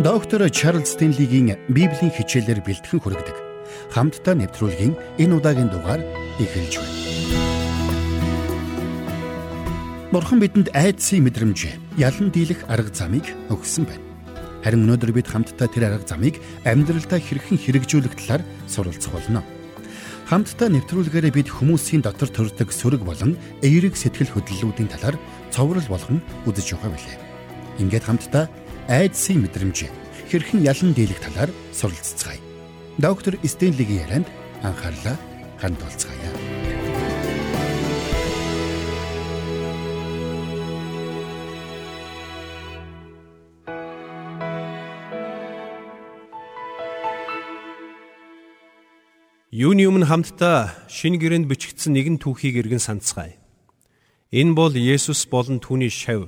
Доктор Чарлз Стенлигийн Библийн хичээлээр бэлтгэн хүргэдэг. Хамтдаа нэвтрүүлгийн энэ удаагийн дугаар эхэлж байна. Бурхан бидэнд айдсын мэдрэмж, ялан дийлэх арга замыг өгсөн байна. Харин өнөөдөр бид хамтдаа тэр арга замыг амьдралдаа хэрхэн хэрэгжүүлэх талаар суралцах болно. Хамтдаа нэвтрүүлгээрээ бид хүмүүсийн дотор төрдөг сөрөг болон эерэг сэтгэл хөдлөлүүдийн талаар цоврал болгон үзэж байгаа билээ. Ингээд хамтдаа айдсын мэдрэмж хэрхэн ялан дийлэх талаар суралцгаая. Доктор Стенлигийн ярианд анхаарлаа хандуулцгаая. Юуны өмнө хамтдаа шинэ гэрэнд бичигдсэн нэгэн түүхийг эргэн санацгаая. Энэ бол Есүс болон түүний шав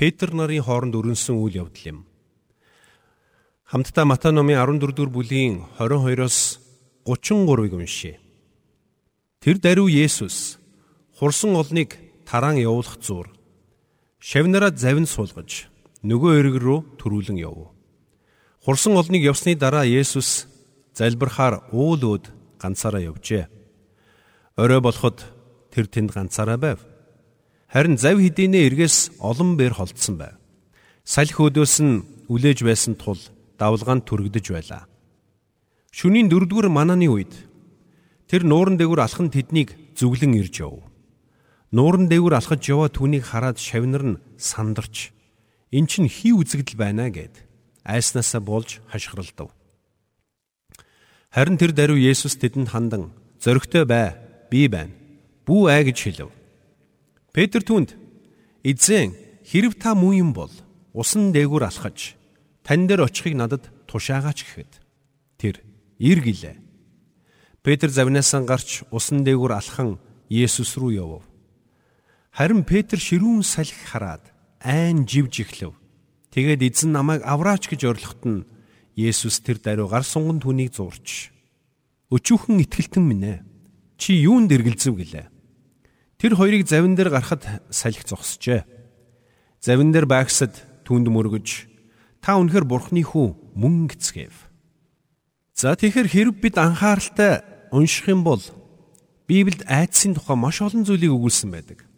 Петр нарын хооронд өрнсөн үйл явдал юм. Хамтдаа Матай номын 14 дугаар бүлийн 22-оос 33-ыг уншъя. Тэр даруй Есүс хурсан олныг тараан явуулах зур шавнараа завин суулгаж нөгөө эрэг рүү төрүүлэн яв. Хурсан олныг явсны дараа Есүс залбирахаар уул өд ганцаараа явжээ. Орой болоход тэр тэнд ганцаараа байв. Харин зав хэдийнэ эргээс олон бээр холдсон байв. Салхи өдөөс нь үлээж байсан тул давлгаанд түрэгдэж байлаа. Шүнийн дөрөвдүгээр манааны үед тэр нууран дээгүр алхан тэднийг зүглэн ирж яв. Нууран дээгүр алхаж яваа түүнийг хараад шавнар нь сандарч эн чинь хий үзэгдэл байна гэд айснаасаа болж хашгиралдав. Харин тэр даруй Есүс тэдэнд хандан "Зоригтой бай, би байна. Бүү ай" гэж хэлв. Петр түнд "Эзэн, хэрв та муу юм бол усан дээгүр алхаж тань дээр очихыг надад тушаагаач" гэхэд тэр "Ир" гэлээ. Петр завнаасаа гарч усан дээгүр алхан Есүс рүү явв. Харин Петр ширүүн салхи хараад айн живж эхлэв. Тэгээд эзэн намайг авраач гэж орлоход нь Есүс тэр даруй гар сунган түүнийг зуурч өчүүхэн итгэлтэн минь ээ. Чи юунд эргэлзэв гэлээ. Тэр хоёрыг завин дээр гарахад салхи зогсжээ. Завин дээр байгсад түнд мөргөж та үнэхэр бурхны хүү мөн гэцгээв. За тэгэхээр хэрв бид анхааралтай унших юм бол Библиэд айдсын тухай маш олон зүйлийг өгүүлсэн байдаг.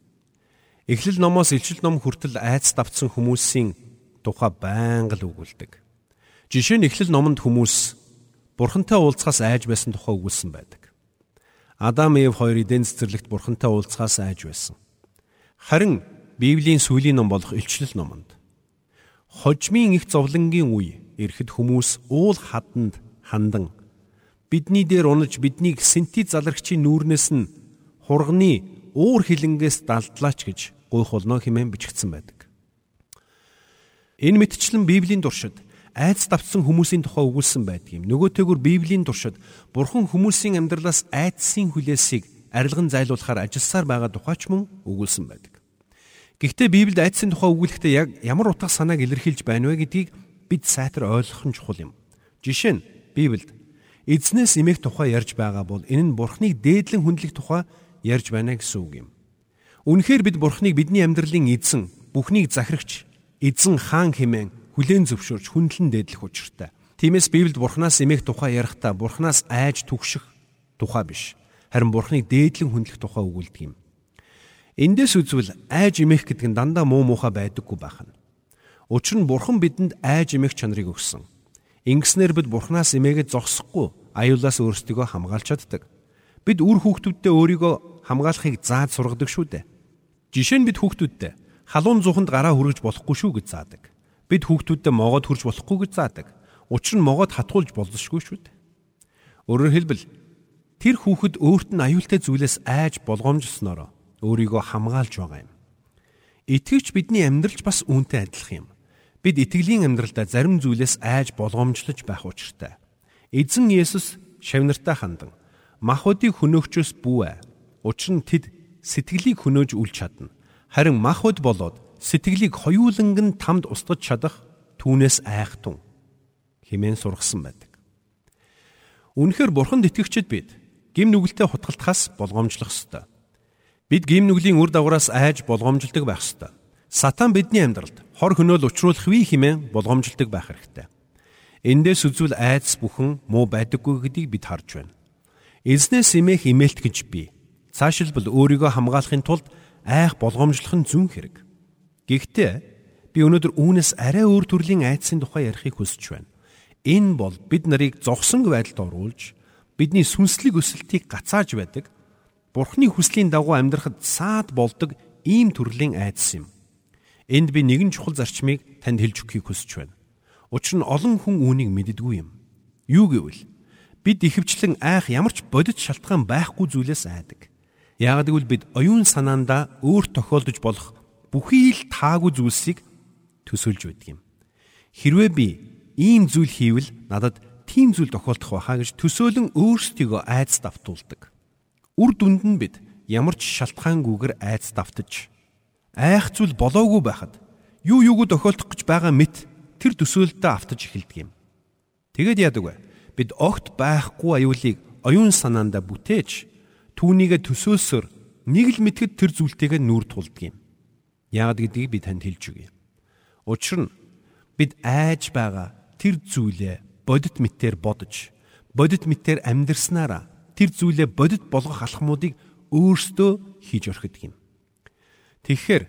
Эхлэл номоос илчил ном хүртэл айдас давтсан хүмүүсийн тухай байнга л өгүүлдэг. Жишээ нь эхлэл номонд хүмүүс бурхантай уулзахаас айж байсан тухай өгүүлсэн байдаг. Адам Эв хоёр эден цэцэрлэгт бурхантай уулзахаас айж байсан. Харин Библийн сүүлийн ном болох Илчлэл номонд хожмын их зовлонгийн үе эрэхэд хүмүүс уул хаданд хандан бидний дээр унаж биднийг сэнти залагчийн нүүрнээс нь хурганы уур хилэнгээс далдлаач гэж гуйх болно хэмээн бичигдсэн байдаг. Энэ мэтчлэн Библийн туршид айц давтсан хүмүүсийн тухай өгүүлсэн байдаг юм. Нөгөөтэйгүр Библийн туршид Бурхан хүмүүсийн амьдралаас айцсын хүлээсийг арилган зайлуулахаар ажилласаар байгаа тухайч мөн өгүүлсэн байдаг. Гэхдээ Библиэд айцсын тухай өгүүлэхдээ яг ямар утга санааг илэрхийлж байна вэ гэдгийг бид сайтар ойлгох нь чухал юм. Жишээ нь Библиэд эзнээс эмээх тухай ярьж байгаа бол энэ нь Бурханыг дээдлэн хүндлэх тухай ярьж байна гэсэн үг юм. Үнэхээр бид Бурханыг бидний амьдралын эзэн, бүхнийг захирагч, эзэн хаан хэмээн хүлээн зөвшөөрч хүндлэн дээдлэх учиртай. Тиймээс Библиэд Бурханаас эмээх тухай ярихдаа Бурханаас айж түгших тухай биш. Харин Бурханыг дээдлэн хүндлэх тухай өгүүлдэг юм. Эндээс үзвэл айж эмээх гэдэг нь дандаа муу муухай байдаггүй байна. Учир нь Бурхан бидэнд айж эмээх чанарыг өгсөн. Ингэснээр бид Бурханаас эмээгээд зогсохгүй аюулаас өөрсдийгөө хамгаалж чаддаг. Бид үр хүүхдүүддээ өөрийгөө хамгаалахыг зааж сургадаг шүү дээ. Жишээ нь бид хүүхдүүддээ халуун зүхэнд гараа хүргэж болохгүй шүү гэж заадаг. Бид хүүхдүүдэд могоод хүрч болохгүй гэж заадаг. Учир нь могоод хатгуулж болзошгүй шүү дээ. Өөрөөр хэлбэл тэр хүүхэд өөрт нь аюултай зүйлээс айж болгоомжлсноор өөрийгөө хамгаалж байгаа юм. Итгэвч бидний амьдралч бас үүнтэй адилхан юм. Бид итгэлийн амьдралдаа зарим зүйлээс айж болгоомжлож байх учиртай. Эзэн Есүс шавнартаа хандан махуудыг хөнөөгчөөс бүүэ. Учир нь тэд сэтгэлийг хөнөөж үл чадна. Харин махуд болоод сэтгэлийг хоёуланг нь тамд устгаж чадах түүнээс айхтун хэмээн сургасан байдаг. Үнэхээр бурханд итгэгчид бид гим нүгэлтэд хутгалтахаас болгоомжлох ёстой. Бид гим нүглийн үр дагавраас айж болгоомжлдог байх ёстой. Сатан бидний амьдралд хор хөнөөл учруулах вий хэмээн болгоомжлдог байх хэрэгтэй. Эндээс үзвэл айдас бүхэн муу байдаггүй гэдгийг бид харж байна. Эзнээс имэх имэлт гэж би. Цаашилбал өөрийгөө хамгаалахын тулд айх болгоомжлох нь зүүн хэрэг. Гэхдээ би өнөөдөр үүнээс арай өөр төрлийн айдсын тухай ярихыг хүсэж байна. Энэ бол бид нарыг зогсонг байдалд оруулж бидний сүнслэг өсөлтийг гацааж байдаг Бурхны хүслийн дагуу амьдрахад саад болдог ийм төрлийн айдас юм. Энд би нэгэн чухал зарчмыг танд хэлж өгөхийг хүсэж байна. Учир нь олон хүн үүнийг мэддэггүй юм. Юу гэвэл бид ихэвчлэн айх ямар ч бодит шалтгаан байхгүй зүйлээс айдаг. Яг гэвэл бид оюун санаандаа өөр тохиолдож болох бүхий л таагүй зүйлсийг төсөөлж байдаг юм. Хэрвээ би ийм зүйл хийвэл надад тийм зүйл тохиолдох байхаа гэж төсөөлөн өөрсдийгөө айц давтуулдаг. Үр дүнд нь бид ямар ч шалтгаангүйгээр айц давтаж айх зүйл болоогүй байхад юу юуг тохиолдох гэж байгаа мэт тэр төсөөлтөд автаж эхэлдэг юм. Тэгэд яадаг вэ? Бид огт байхгүй аюулыг оюун санаандаа бүтээж түүнийгэ төсөөлсөөр нэг л мэтгэд тэр зүйлтэйгээ нүүр тулдаг юм. Яагад гэдгийг би танд хэлж өгье. Учир нь бид айж байгаа тэр зүйлээ бодит мэтээр бодож, бодит мэтээр амьдрснараа тэр зүйлээ бодит болгох алхмуудыг өөрсдөө хийж орхидог юм. Тэгэхээр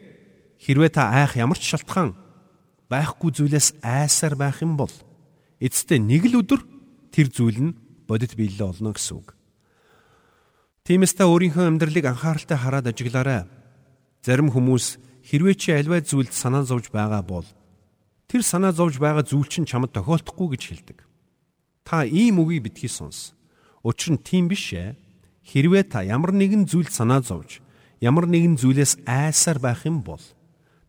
хэрвээ та айх ямар ч шалтгаан байхгүй зүйлээс айсаар байх юм бол эцэстээ нэг л өдөр тэр зүйл нь бодит биелэл олно гэсэн үг. Тиймээс та өөрийнхөө амьдралыг анхааралтай хараад ажиглаарай. Зарим хүмүүс хэрвээ чи альваа зүйлд санаа зовж байгаа бол тэр санаа зовж байгаа зүйл чинь чамд тохиолдохгүй гэж хэлдэг. Та ийм үгийг битгий сонс. Учир нь тийм биш ээ. Хэрвээ та ямар нэгэн зүйлд санаа зовж ямар нэгэн зүйлээс айсаар байх юм бол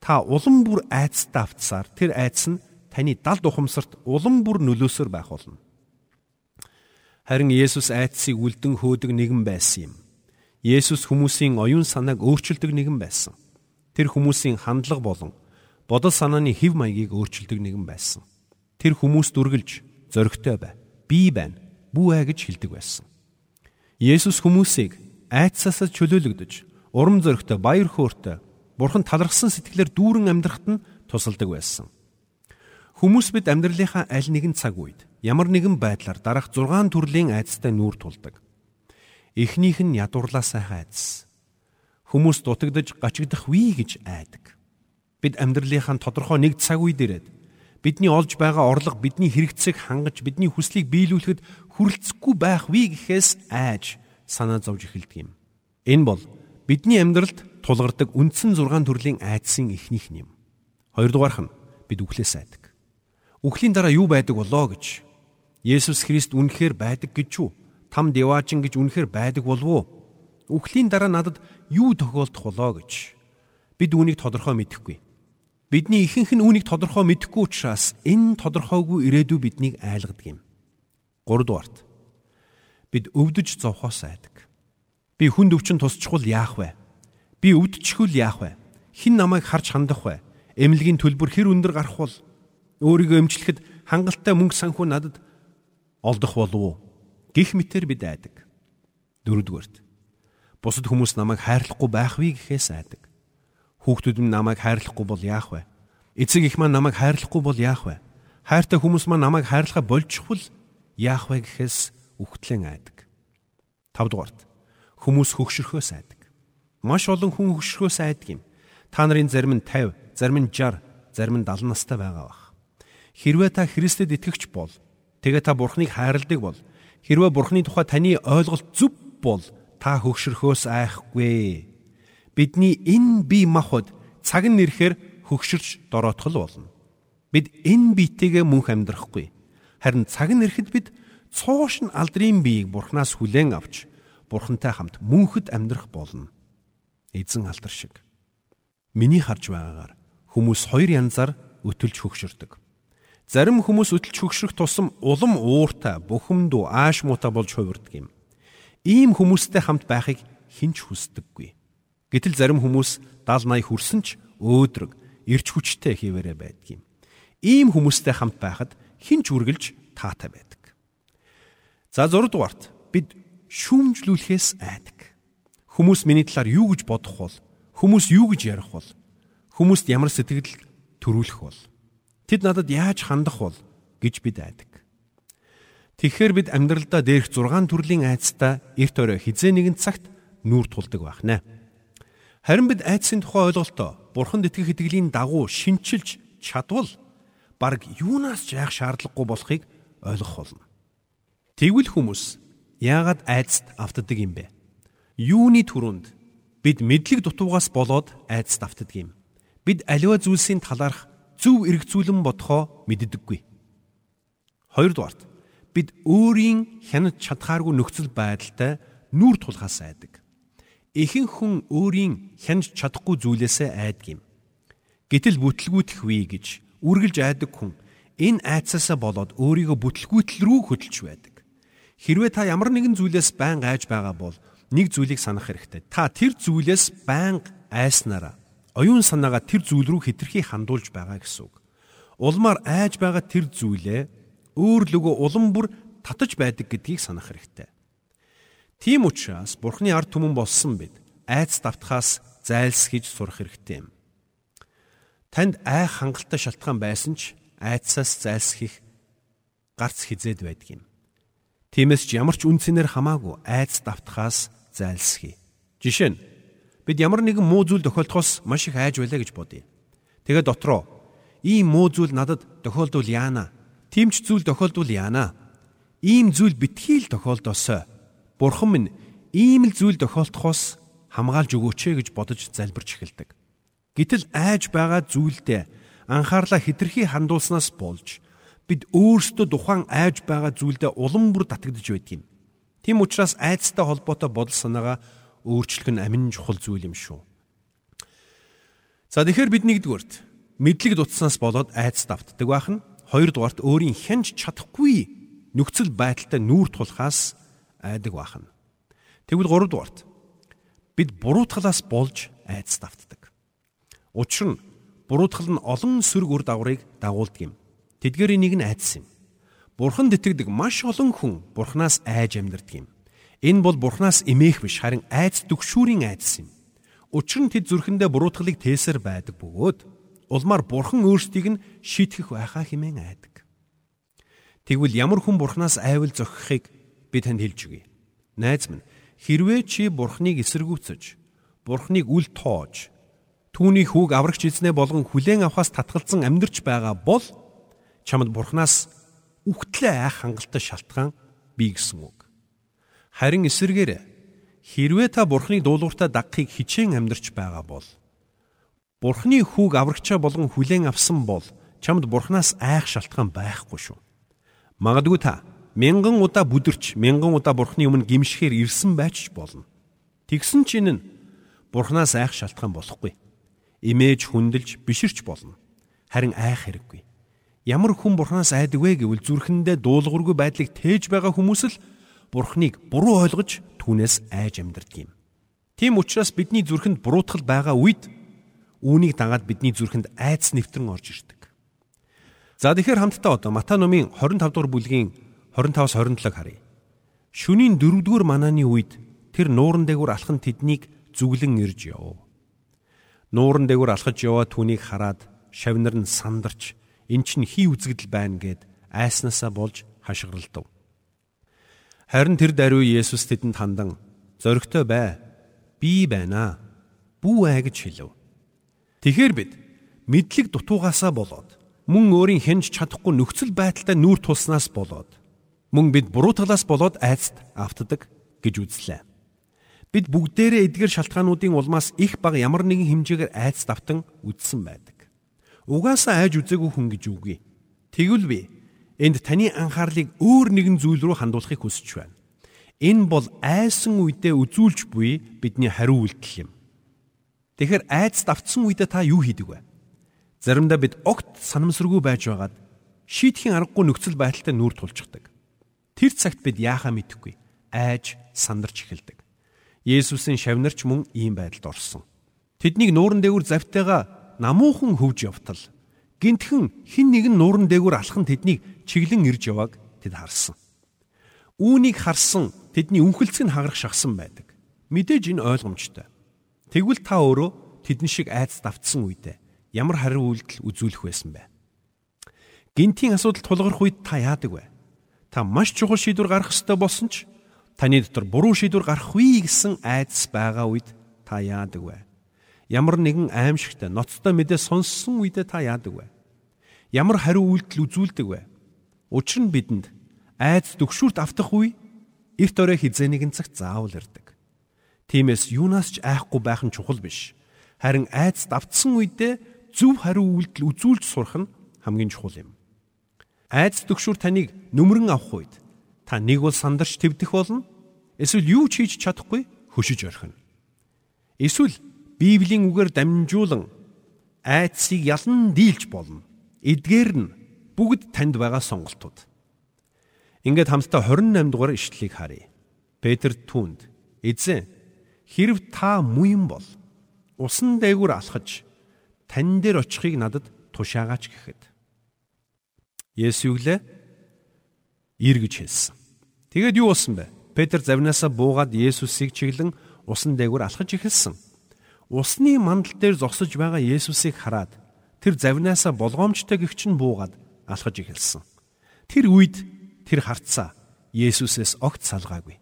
та улам бүр айцтай автсаар тэр айц нь таны далд ухамсарт улам бүр нөлөөсөр байх болно. Харин Есүс айцыг үлдэн хөөдөг нэгэн байсан юм. Есүс хүмүүсийн оюун санааг өөрчилдөг нэгэн байсан. Тэр хүмүүсийн хандлага болон бодол санааны хэв маягийг өөрчилдөг нэгэн байсан. Тэр хүмүүс дүргэлж зөрөгтэй бай. Би байна. Бүү ээ гэж хэлдэг байсан. Есүс хүмүүсийг айцсаас чөлөөлөгдөж, урам зоригтой, баяр хөөртэй, Бурхан талархсан сэтгэлээр дүүрэн амьдрахад нь тусалдаг байсан. Хүмүүс бид амьдралынхаа аль нэгэн цаг үед ямар нэгэн байдлаар дараах 6 төрлийн айдастай нүүр тулдаг. Эхнийх нь ядуурлаа сайхан айдас. Хүмүүс дутагдж гачигдах вий гэж айдаг. Бид амьдралынхаа тодорхой нэг цаг үед ирээд бидний олж байгаа орлого бидний хэрэгцээг хангаж бидний хүслийг биелүүлэхэд хүрэлцэхгүй байх вий гэхээс айж санаа зовж эхэлдэг юм. Энэ бол бидний амьдралд тулгардаг үндсэн 6 төрлийн айдсын эхнийх нь юм. Хоёрдугаарх нь бид үхлээс айдаг. Үхлийн дараа юу байдаг болоо гэж Есүс Христ үнэхээр байдаг гэж юу? Там деваачин гэж үнэхээр байдаг болов уу? Үхлийн дараа надад юу тохиолдох болоо гэж бид үүнийг тодорхой мэдэхгүй. Бидний ихэнх нь үүнийг тодорхой мэдэхгүй учраас энэ тодорхойгүй ирээдүй биднийг айлгадаг юм. 3 дугаарт бид өвдөж зовхоос айдаг. Би хүнд өвчин тусчихвал яах вэ? Би өвдчихвэл яах вэ? Хин намайг харж хандах вэ? Эмнэлгийн төлбөр хэр өндөр гарах бол өөрийгөө эмчлэхэд хангалттай мөнгө санхүү надад олдох болов уу? Гих мэтэр бид айдаг. Дөрөвдүгээрт. Бусад хүмүүс намайг хайрлахгүй байх вэ гэхээс айдаг. Хүүхдүүд минь намайг хайрлахгүй бол яах вэ? Эцэг их маань намайг хайрлахгүй бол яах вэ? Хайртай хүмүүс маань намайг хайрлахаа болчихвол яах вэ гэхээс үхтлэн айдаг. Тавдугаарт. Хүмүүс хөгшөрхөөс айдаг. Маш олон хүн хөшрөхөөс айдаг юм. Та нарын зарим нь 50, зарим нь 60, зарим нь 70 настай байгаа бах. Хэрвээ та Христэд итгэгч бол тэгээ та Бурхныг хайрладаг бол хэрвээ Бурхны тухай таны ойлголт зөв бол та хөгшрөхөөс айхгүй. Бидний энэ бие махбод цаг нь ирэхээр хөгшөрч дороотгол болно. Бид энэ биетэйгээ мөнх амьдрахгүй. Харин цаг нь ирэхэд бид цоошин алдрын биеийг Бурхнаас хүлээн авч Бурхантай хамт мөнхөд амьдрах болно эзэн алдар шиг. Миний харж байгаагаар хүмүүс хоёр янзаар өтөлж хөгшөрдөг. Зарим хүмүүс өтөлж хөгшрөх тусам улам ууртай, бухимдуу, ааш муутай болж хувирдаг юм. Ийм хүмүүстэй хамт байхыг хинч хүсдэггүй. Гэтэл зарим хүмүүс 70 80 хүрсэн ч өөдрөг, ирч хүчтэй хийвэрэ байдаг юм. Ийм хүмүүстэй хамт байхад хинч үргэлж таатай байдаг. За 6 дугаарт бид шүүмжлүүлэхээс айдаг. Хүмүүс миний талаар юу гэж бодох бол хүмүүс юу гэж ярих бол хүмүүст ямар сэтгэл төрүүлэх бол тэд надад яаж хандах бол гэж бид айдаг. Тэгэхээр бид амьдралдаа дээрх 6 төрлийн айцтай эрт өрөө хизээ нэгэн цагт нүүр тулдаг байна. Харин бид айцын тухай ойлголтоо Бурханд итгэх итгэлийн дагуу шинчилж чадвал баг юунаас ч яах шаардлагагүй болохыг ойлгох болно. Тэгвэл хүмүүс яагаад айцт автдаг юм бэ? Юуны түрүүнд бид мэдлэг дутуугаас болоод айцт автдаг юм? Бид аливаа зүйлсийн талаарх зөв эргцүүлэн бодохоо мэддэггүй. Хоёрдугаарт бид өөрийн хянаж чадхааргүй нөхцөл байдалтай нүүр тулхаас айдаг ихэнх хүн өөрийн хянж чадахгүй зүйлээсээ айдаг юм. Гэтэл бүтлгүүтэх вэ гэж үргэлж айдаг хүн энэ айцаасаа болоод өөрийгөө бүтлгүүтэл рүү хөдөлж байдаг. Хэрвээ та ямар нэгэн зүйлээс байнга айж байгаа бол нэг зүйлийг санах хэрэгтэй. Та тэр зүйлээс байнга айснараа оюун санаагаа тэр зүйл рүү хэтэрхий хандуулж байгаа гэсэн үг. Улмаар айж байгаа тэр зүйлээ өөр лөгөө улам бүр татаж байдаг гэдгийг санах хэрэгтэй. Тийм учраас Бурхны ард түмэн болсон бид айц давтахаас зайлсхийж сурах хэрэгтэй юм. Танд ай хангалттай шалтгаан байсан ч айцаас зайлсхийх гарц хизээд байдаг юм. Тиймээс ч ямар ч үнцээр хамаагүй айц давтахаас зайлсхий. Жишээ нь бид ямар нэгэн муу зүйл тохиолдохоос маш их айж байлаа гэж бодъё. Тэгээ дотроо ийм муу зүйл надад тохиолдвол яана. Тийм ч зүйл тохиолдвол яана. Ийм зүйл битгий л тохиолдосоо Бурхан минь ийм л зүйл тохиолдохоос хамгаалж өгөөч гэж бодож залбирч эхэлдэг. Гэтэл айж байгаа зүйлдээ анхаарлаа хитрхи хандуулснаас болж бид өөрсдөө тухайн айж байгаа зүйлдээ улам бүр татагдж байдаг юм. Тийм учраас айцтай холбоотой бодол санаагаа өөрчлөх нь амин чухал зүйл юм шүү. За тэгэхээр бид нэгдүгürt мэдлэг дутснаас болоод айц давтдаг байх нь хоёрдугаарт өөрийн хянж чадахгүй нөхцөл байдалтай нүүр тулахаас айдаг бахан. Тэгвэл 3 дугаарт бид буруутгалаас болж айдас давтдаг. Учир нь буруутгал нь олон сөрөг үр дагаврыг дагуулдаг юм. Тэдгээрийн нэг нь айдас юм. Бурханд итгэдэг маш олон хүн Бурханаас айж амьдардаг юм. Энэ бол Бурханаас эмээх биш харин айц дүгшүүрийн айдас юм. Учир нь тэд зүрхэндээ буруутгалыг тээсэр байдаг бөгөөд улмаар Бурхан өөрсдийг нь шийтгэх байхаа хэмээн айдаг. Тэгвэл ямар хүн Бурханаас айвал зохихыг би танд хэлж өгье. Найз минь, хэрвээ чи Бурхныг эсэргүүцэж, Бурхныг үл тоож, түүний хүүг аврагч эзнээ болгон хүлээн авахаас татгалзан амьдрч байгаа бол чамд Бурхнаас үхтлээ айх хангалттай шалтгаан бий гэсэн үг. Харин эсэргээр хэрвээ та Бурхныг дуулууртаа дагахыг хичээн амьдрч байгаа бол Бурхны хүүг аврагчаа болгон хүлээн авсан бол чамд Бурхнаас айх шалтгаан байхгүй шүү. Магадгүй та мянган удаа бүдэрч мянган удаа бурхны өмнө гимшихээр ирсэн байж болно. Тэгсэн чинь нь бурхнаас айх шалтгаан болохгүй. Имээж хүндэлж биширч болно. Харин айх хэрэггүй. Ямар хүн бурхнаас айдаг вэ гэвэл зүрхэндээ дуулуургүй байдлыг тээж байгаа хүмүүс л бурхныг буруу ойлгож түүнээс айж амьдардаг юм. Тийм учраас бидний зүрхэнд буруутгал байгаа үед үүнийг дагаад бидний зүрхэнд айц нэвтрэн орж ирдэг. За тэгэхээр хамтдаа одоо Матай номын 25 дугаар бүлгийн 25-аас 27-ыг харъя. Шүнийн 4-р манааны үед тэр нууран дээгүр алхан тэднийг зүглэн ирж яв. Нууран дээгүр алхаж яваа түүнийг хараад шавнар нь сандарч эн чинь хий үзэгдэл байна гэд айснаасаа болж хашгиралдав. Харин тэр даруй Есүс тэдэнд хандан "Зоригтой бай. Би байна. Бүү аа" гэж хэлв. Тэгэхэр бид мэдлэг дутуугаасаа болоод мөн өөрийн хянж чадахгүй нөхцөл байдалтай нүүр тулснаас болоод мөн бид буруутгалаас болоод айцт автдаг гэж үзлээ. Бид бүгдээрээ эдгээр шалтгаануудын улмаас их баг ямар нэгэн хэмжээгээр айцт автан үдсэн байдаг. Угаасаа айж үзээгүй хүн гэж үгүй. Тэгвэл би энд таны анхаарлыг өөр нэгэн зүйл рүү хандуулахыг хүсэж байна. Энэ бол айсан үедээ үзүүлж буй бидний хариу үйлдэл юм. Тэгэхээр айцт автсан үедээ та юу хийдэг вэ? Заримдаа бид огт санамсаргүй байж байгаад шийдэхин аргагүй нөхцөл байдалтай нүүр тулчихдаг. Тэр цагт бид яахаа мэдэхгүй айж сандарч эхэлдэг. Есүсийн шавнарч мөн ийм байдалд орсон. Тэднийг нууран дээгүр завтайгаа намуухан хөвж явтал гинтхэн хин нэгэн нууран дээгүр алхан тэднийг чиглэн ирж явааг тэд харсан. Үүнийг харсан тэдний үнхэлцэг нь хагарах шахсан байдаг. Мэдээж энэ ойлгомжтой. Тэгвэл та өөрөө тэдэн шиг айц давтсан үедээ ямар хариу үйлдэл үзүүлэх байсан бэ? Гинтийн асуудал тулгарх үед та яадаг вэ? та маш чухал шийдвэр гаргах ёстой болсон ч таны дотор буруу шийдвэр гарахгүй гэсэн айдас байгаа үед та яадаг вэ? Ямар нэгэн аимшигтай ноцтой мэдээ сонссон үедээ та яадаг вэ? Ямар хариу үйлдэл үзүүлдэг вэ? Учир нь бидэнд айдас төгшүүрт автах үе эрт орой хизээ нэгэн цагт заавал ирдэг. Тиймээс юунаас ч айхгүй байх нь чухал биш. Харин айдас давтсан үедээ зөв хариу үйлдэл үзүүлж сурах нь хамгийн чухал юм. Айдас төгшүүр таныг нүмерэн авах үед та нэг бол сандарч твдэх болно. Эсвэл юу ч хийж чадахгүй хөшиж орхино. Эсвэл Библийн үгээр дамжуулан айдсыг ялан дийлж болно. Эдгээр нь бүгд танд байгаа сонголтууд. Ингээд хамтдаа 28 дугаар ишлэлийг харъя. Петр түүнд эзэн хэрв та юм бол усан дээгүр алхаж тань дээр очихыг надад тушаагаач гэхэд. Гэлээ? Ир гэж хэлсэн. Тэгээд юу болсон бэ? Петр завнаасаа буугаад Есүсийг чиглэн усан дээгүр алхаж эхэлсэн. Усны мандал дээр зогсож байгаа Есүсийг хараад тэр завнаасаа болгоомжтой гихч нь буугаад алхаж эхэлсэн. Тэр үед тэр харцаа Есүсээс огт салгаагүй.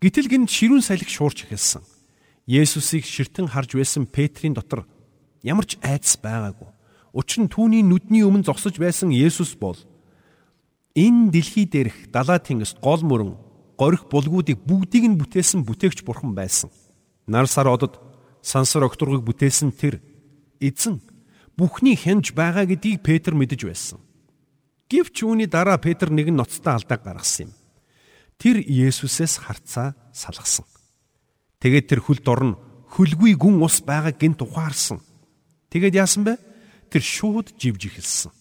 Гэтэл гинт ширүүн салхи шуурч эхэлсэн. Есүсийг ширтэн харж байсан Петрийн дотор ямар ч айдас байгаагүй. Учир нь түүний нүдний өмнө зогсож байсан Есүс бол энэ дэлхий дээрх далаа тэнгист гол мөрөн горих булгуудыг бүгдийг нь бүтээсэн бүтээгч бурхан байсан. Нар сар одод сансар окторгыг бүтээсэн тэр эзэн бүхний хянж байгаа гэдгийг Петр мэдэж байсан. Гэвч үүний дараа Петр нэгэн ноцтой алдааг гаргасан юм. Тэр Есүсээс харцаа салгасан. Тэгээд тэр хөлд орно хөлгүй гүн ус байгааг гинт ухаарсан. Тэгээд яасан бэ? тэр шууд живж эхэлсэн.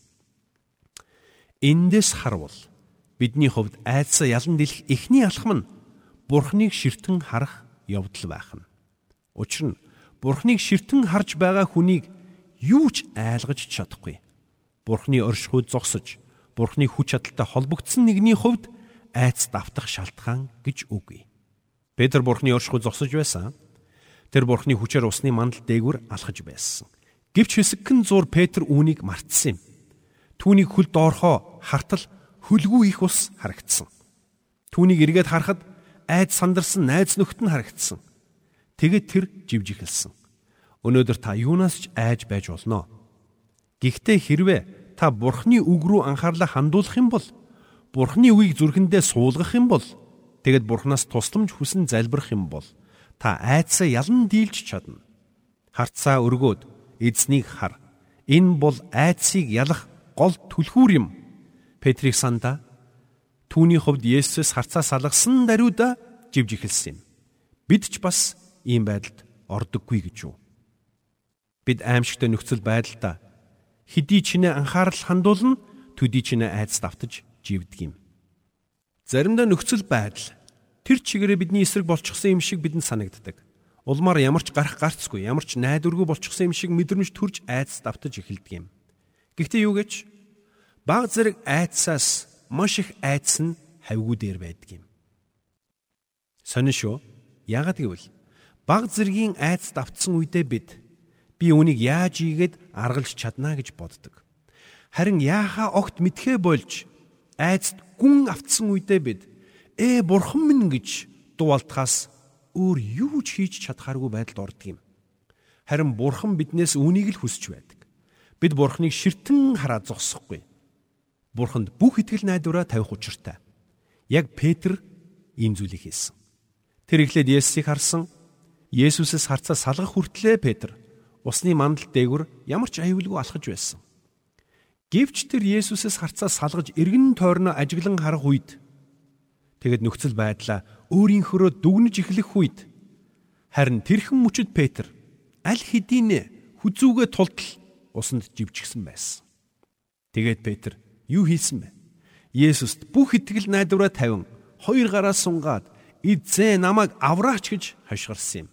Эндээс харвал бидний хувьд айдсаа ялан дэлэх эхний алхам нь Бурхныг ширтэн харах явдал байх нь. Учир нь Бурхныг ширтэн харж байгаа хүнийг юу ч айлгаж чадахгүй. Бурхны оршихуйд зогсож, Бурхны хүч чадалтай холбогдсон нэгний хувьд айц давтах шалтгаан гэж үгүй. Петр Бурхны оршихуйд зогсож байсан. Тэр Бурхны хүчээр усны мандал дээгүр алхаж байсан. Гэвч хэсэгхэн зур Петр үүнийг мартсан юм. Түүнийг хөл доорхоо хартал хөлгүй их ус харагдсан. Түүнийг эргээд харахад айд сандарсан найз нөхд нь харагдсан. Тэгээд тэр живж эхэлсэн. Өнөөдөр та юунаас ч айж байж болно. Гэхдээ хэрвээ та Бурхны үг рүү анхаарлаа хандуулах юм бол Бурхны үгийг зүрхэндээ суулгах юм бол тэгэд Бурханаас тусламж хүсэн залбирах юм бол та айдсаа ялан дийлж чадна. Харцаа өргөөд эзнийг хар. Энэ бол айдсыг ялах гол түлхүүр юм. Петрийг санда түүний хувьд Есүс харцаа салгасан даруйда живж эхэлсэн юм. Бид ч бас ийм байдалд ордоггүй гэж юу? Бид аимшигтай нөхцөл байдалда хэдий чинээ анхаарал хандуулна төдий чинээ айдас давтаж живдэг юм. Заримдаа нөхцөл байдал тэр чигээрээ бидний эсрэг болчихсон юм шиг бидэнд санагддаг улмаар ямар ч гарах гарцгүй, ямар ч найдваргүй болчихсон юм шиг мэдрэмж төрж айдас давтаж эхэлдэг юм. Гэхдээ юу гэж баг зэрэг айдсаас маш их айдас нь хавьгүй дээр байдаг юм. Сонин шүү. Яагад гэвэл баг зэргийн айдас давтсан үедээ бид би үүнийг яаж ийгээд аргалж чаднаа гэж боддог. Харин яахаа огт мэдхээ болж айдас гүн автсан үедээ бид ээ бурхан минь гэж дуалтахаас өөр юу ч хийж чадхааргүй байдалд ордог юм. Харин Бурхан биднээс үүнийг л хүсэж байдаг. Бид Бурханыг ширтэн хараад зогсохгүй. Бурханд бүх итгэл найдвараа тавих учиртай. Яг Петр ийм зүйлийг хийсэн. Тэр ихлээд Есүсийг харсан. Есүсээс харцаа салгах хүртлээр Петр усны мандал дээгүр ямар ч аюулгүй алхаж байсан. Гэвч тэр Есүсээс харцаа салгаж эргэн тойрноо ажиглан харах үед Тэгэд нөхцөл байдлаа өөрийнхөө дүгнэж эхлэх үед харин тэрхэн мөчөд Петр аль хэдийн хүзүүгээ тултал усанд живжгсэн байсан. Тэгээд Петр юу хийсэн бэ? Есүст бүх итгэл найдвараа тавин хоёр гараа сунгаад эзээ намайг авраач гэж хашгирсан юм.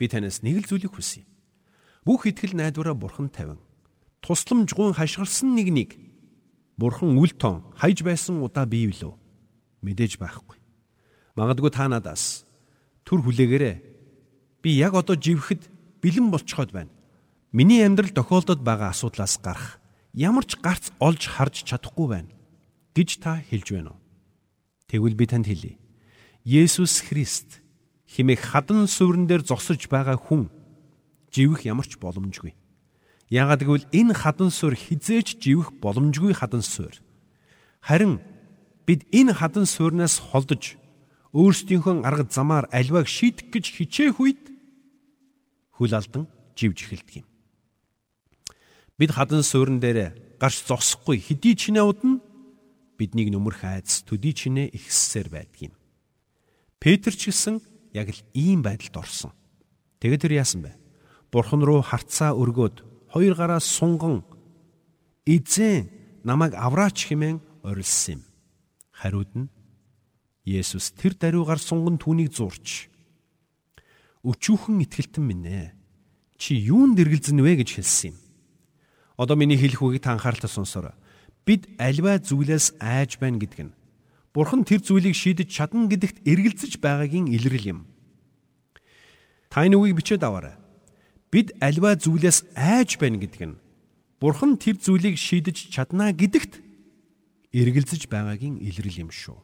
Би танаас нэг л зүйлийг хүсье. Бүх итгэл найдвараа бурхан тавин тусламжгүй хашгирсан нэгнийг бурхан үл тон хайж байсан удаа бий билүү? мэдээж байхгүй. Магадгүй та надаас төр хүлээгээрээ би яг одоо живхэд бэлэн болцоход байна. Миний амьдрал тохиолдод байгаа асуудлаас гарах ямар ч гарц олж харж чадахгүй байна гэж та хэлж байна уу? Тэгвэл би танд хэлье. Есүс Христ химэх хадан суурин дээр зогсож байгаа хүн живэх ямар ч боломжгүй. Яагаад гэвэл энэ хадан суурь хизээч живэх боломжгүй хадан суурь. Харин бид энэ хадан суурнаас холдож өөрсдийнхөө арга замаар альвааг шийдэх гэж хичээх үед хүл алдан живж эхэлдэг юм. Бид хадан суурин дээр гарч зогсохгүй хэдий чинээ удна биднийг нүмерх айц төдий чинээ ихссээр байдаг юм. Петр ч гэсэн яг л ийм байдалд орсон. Тэгээд тэр яасан бэ? Бурхан руу харцаа өргөөд хоёр гараа сунган эзэн намайг авраач хэмээн орилсон юм. Хариуд нь Есүс тэр даруйгаар сунган түүнийг зурч өчүүхэн итгэлтэн минь ээ. Чи юунд дэргэлзэн вэ гэж хэлсэн юм. Одоо миний хэлэх үгийг та анхааралтай сонсоорой. Бид альва зүйлээс айж байна гэдэг нь Бурхан тэр зүйлийг шийдэж чадна гэдэгт эргэлзэж байгаагийн илрэл юм. Та энэ үгийг бичээд аваарай. Бид альва зүйлээс айж байна гэдэг нь Бурхан тэр зүйлийг шийдэж чадна гэдэгт эргэлзэж байгаагийн илрэл юм шүү.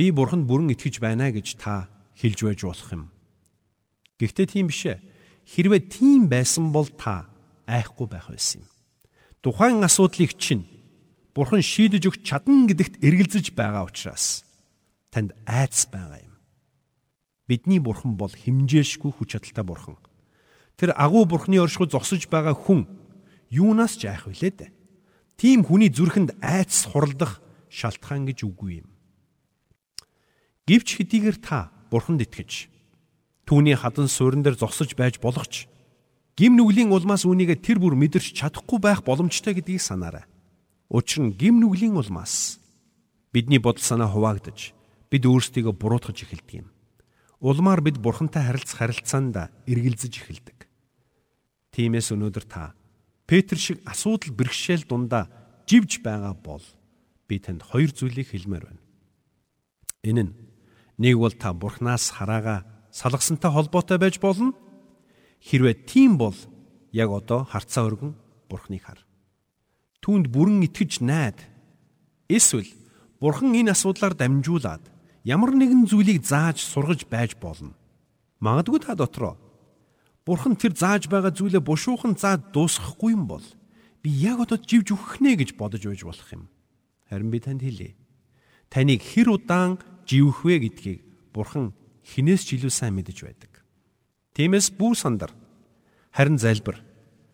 Би бурханд бүрэн итгэж байна гэж та хэлж байж болох юм. Гэхдээ тийм биш ээ. Хэрвээ тийм байсан бол та айхгүй байх байсан юм. Тухайн асуудлыг чинь бурхан шийдэж өгч чадна гэдэгт эргэлзэж байгаа учраас танд айц байгаа юм. Бидний бурхан бол химжээшгүй хүч чадалтай бурхан. Тэр агуу бурхны оршихуй зогсож байгаа хүн юунаас ч айх вүлээ дээ. Тийм хүний зүрхэнд айц хуралдах шалтгаан гэж үгүй юм. Гівч хэдийгээр та бурханд итгэж түүний хадан суурин дээр зогсож байж болох ч гим нүглийн улмаас үүнийгээ тэр бүр мэдэрч чадахгүй байх боломжтой гэдгийг санаарай. Учир нь гим нүглийн улмаас бидний бодол санаа хуваагдаж бид өөрсдийгөө буруутгаж эхэлдэг юм. Улмаар бид бурхантай харилцах харилцаанд эргэлзэж эхэлдэг. Тиймээс өнөөдөр та Петр шиг асуудал бэрхшээл дундаа живж байгаа бол би танд хоёр зүйлийг хэлмээр байна. Энэ нь Нэг бол та Бурханаас хараага салгасантай холбоотой байж болно. Хэрвээ тийм бол яг одоо харцаа өргөн Бурхныг хар. Түүнд бүрэн итгэж найд. Эсвэл Бурхан энэ асуудлаар дамжуулаад ямар нэгэн зүйлийг зааж сургаж байж болно. Магадгүй та дотроо Бурхан тэр зааж байгаа зүйлээ бушуухан заад дуусгахгүй юм бол би яг одоо живж өгөх нэ гэж бодож байж болох юм. Харин би танд хэлье. Таныг хэр удаан живэх вэ гэдгийг Бурхан хинээс ч илүү сайн мэдэж байдаг. Тиймээс бүү сандар харин залбир.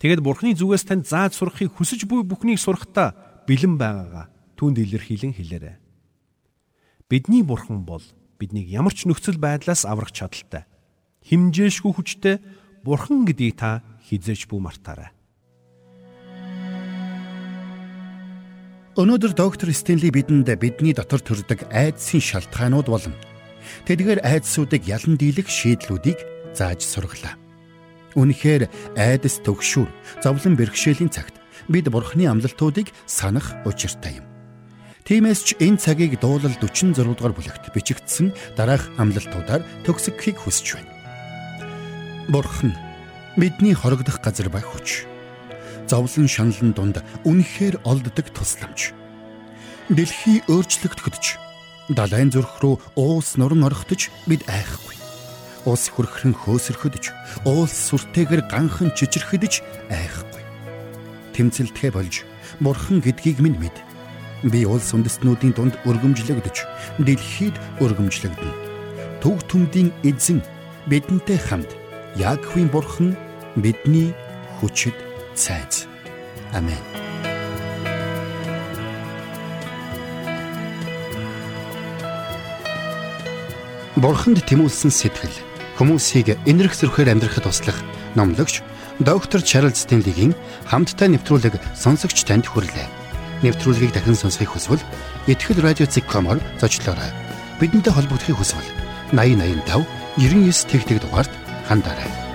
Тэгэд Бурханы зүгээс танд зааж сурахыг хүсэж буй бүхнийг сурахтаа бэлэн байгаагаа түнд илэрхийлэн хэлээрэй. Бидний Бурхан бол биднийг ямар ч нөхцөл байдлаас аврах чадaltaй. Химжээшгүй хүчтэй Бурхан гэдгийг та хизээч бүү мартаарай. Өнөөдөр доктор Стенли бидэнд бидний дотор төрдөг айдсын шалтгаанууд болон тэдгээр айдсуудыг ялан дийлэх шийдлүүдийг зааж сургалаа. Үнэхээр айдас төгшүүр, зовлон бэрхшээлийн цагт бид Бурхны амлалтуудыг санах учиртай юм. Тиймээс ч энэ цагийг дуулал 46 дугаар бүлэгт бичигдсэн дараах амлалтуудаар төгсгөхийг хүсэж байна. Бурхан бидний хорогдох газар ба хүч зовлон шаналн дунд үнэхээр олддог тусламж. Дэлхий өөрчлөгдөхөдөж далайн зүрх рүү уус нуран орхитож бид айхгүй. Уус хүрхрэн хөөсөрхөдөж, уулс сүртэйгэр ганхан чичирхэдэж айхгүй. Тэмцэлтгэ болж бурхан гэдгийг минь мэд. Би улс үндэстнүүдийн дунд өргөмжлөгдөж, дэлхийд өргөмжлөгдөнө. Төв төмдийн эзэн бидэнтэй хамт Яаковын бурхан бидний хүчит цайз. Амен. Бурханд тэмүүлсэн сэтгэл хүмүүсийг энэрх зөрхөөр амьдрахад туслах номлогч доктор Чарлз Стенлигийн хамттай нэвтрүүлэг сонсогч танд хүрлээ. Нэвтрүүлгийг дахин сонсохыг хүсвэл ихтгэл радиоцик.com-оор зочлоорой. Бидэнтэй холбогдохыг хүсвэл 8085 99 тэгтэг дугаард хандаарай.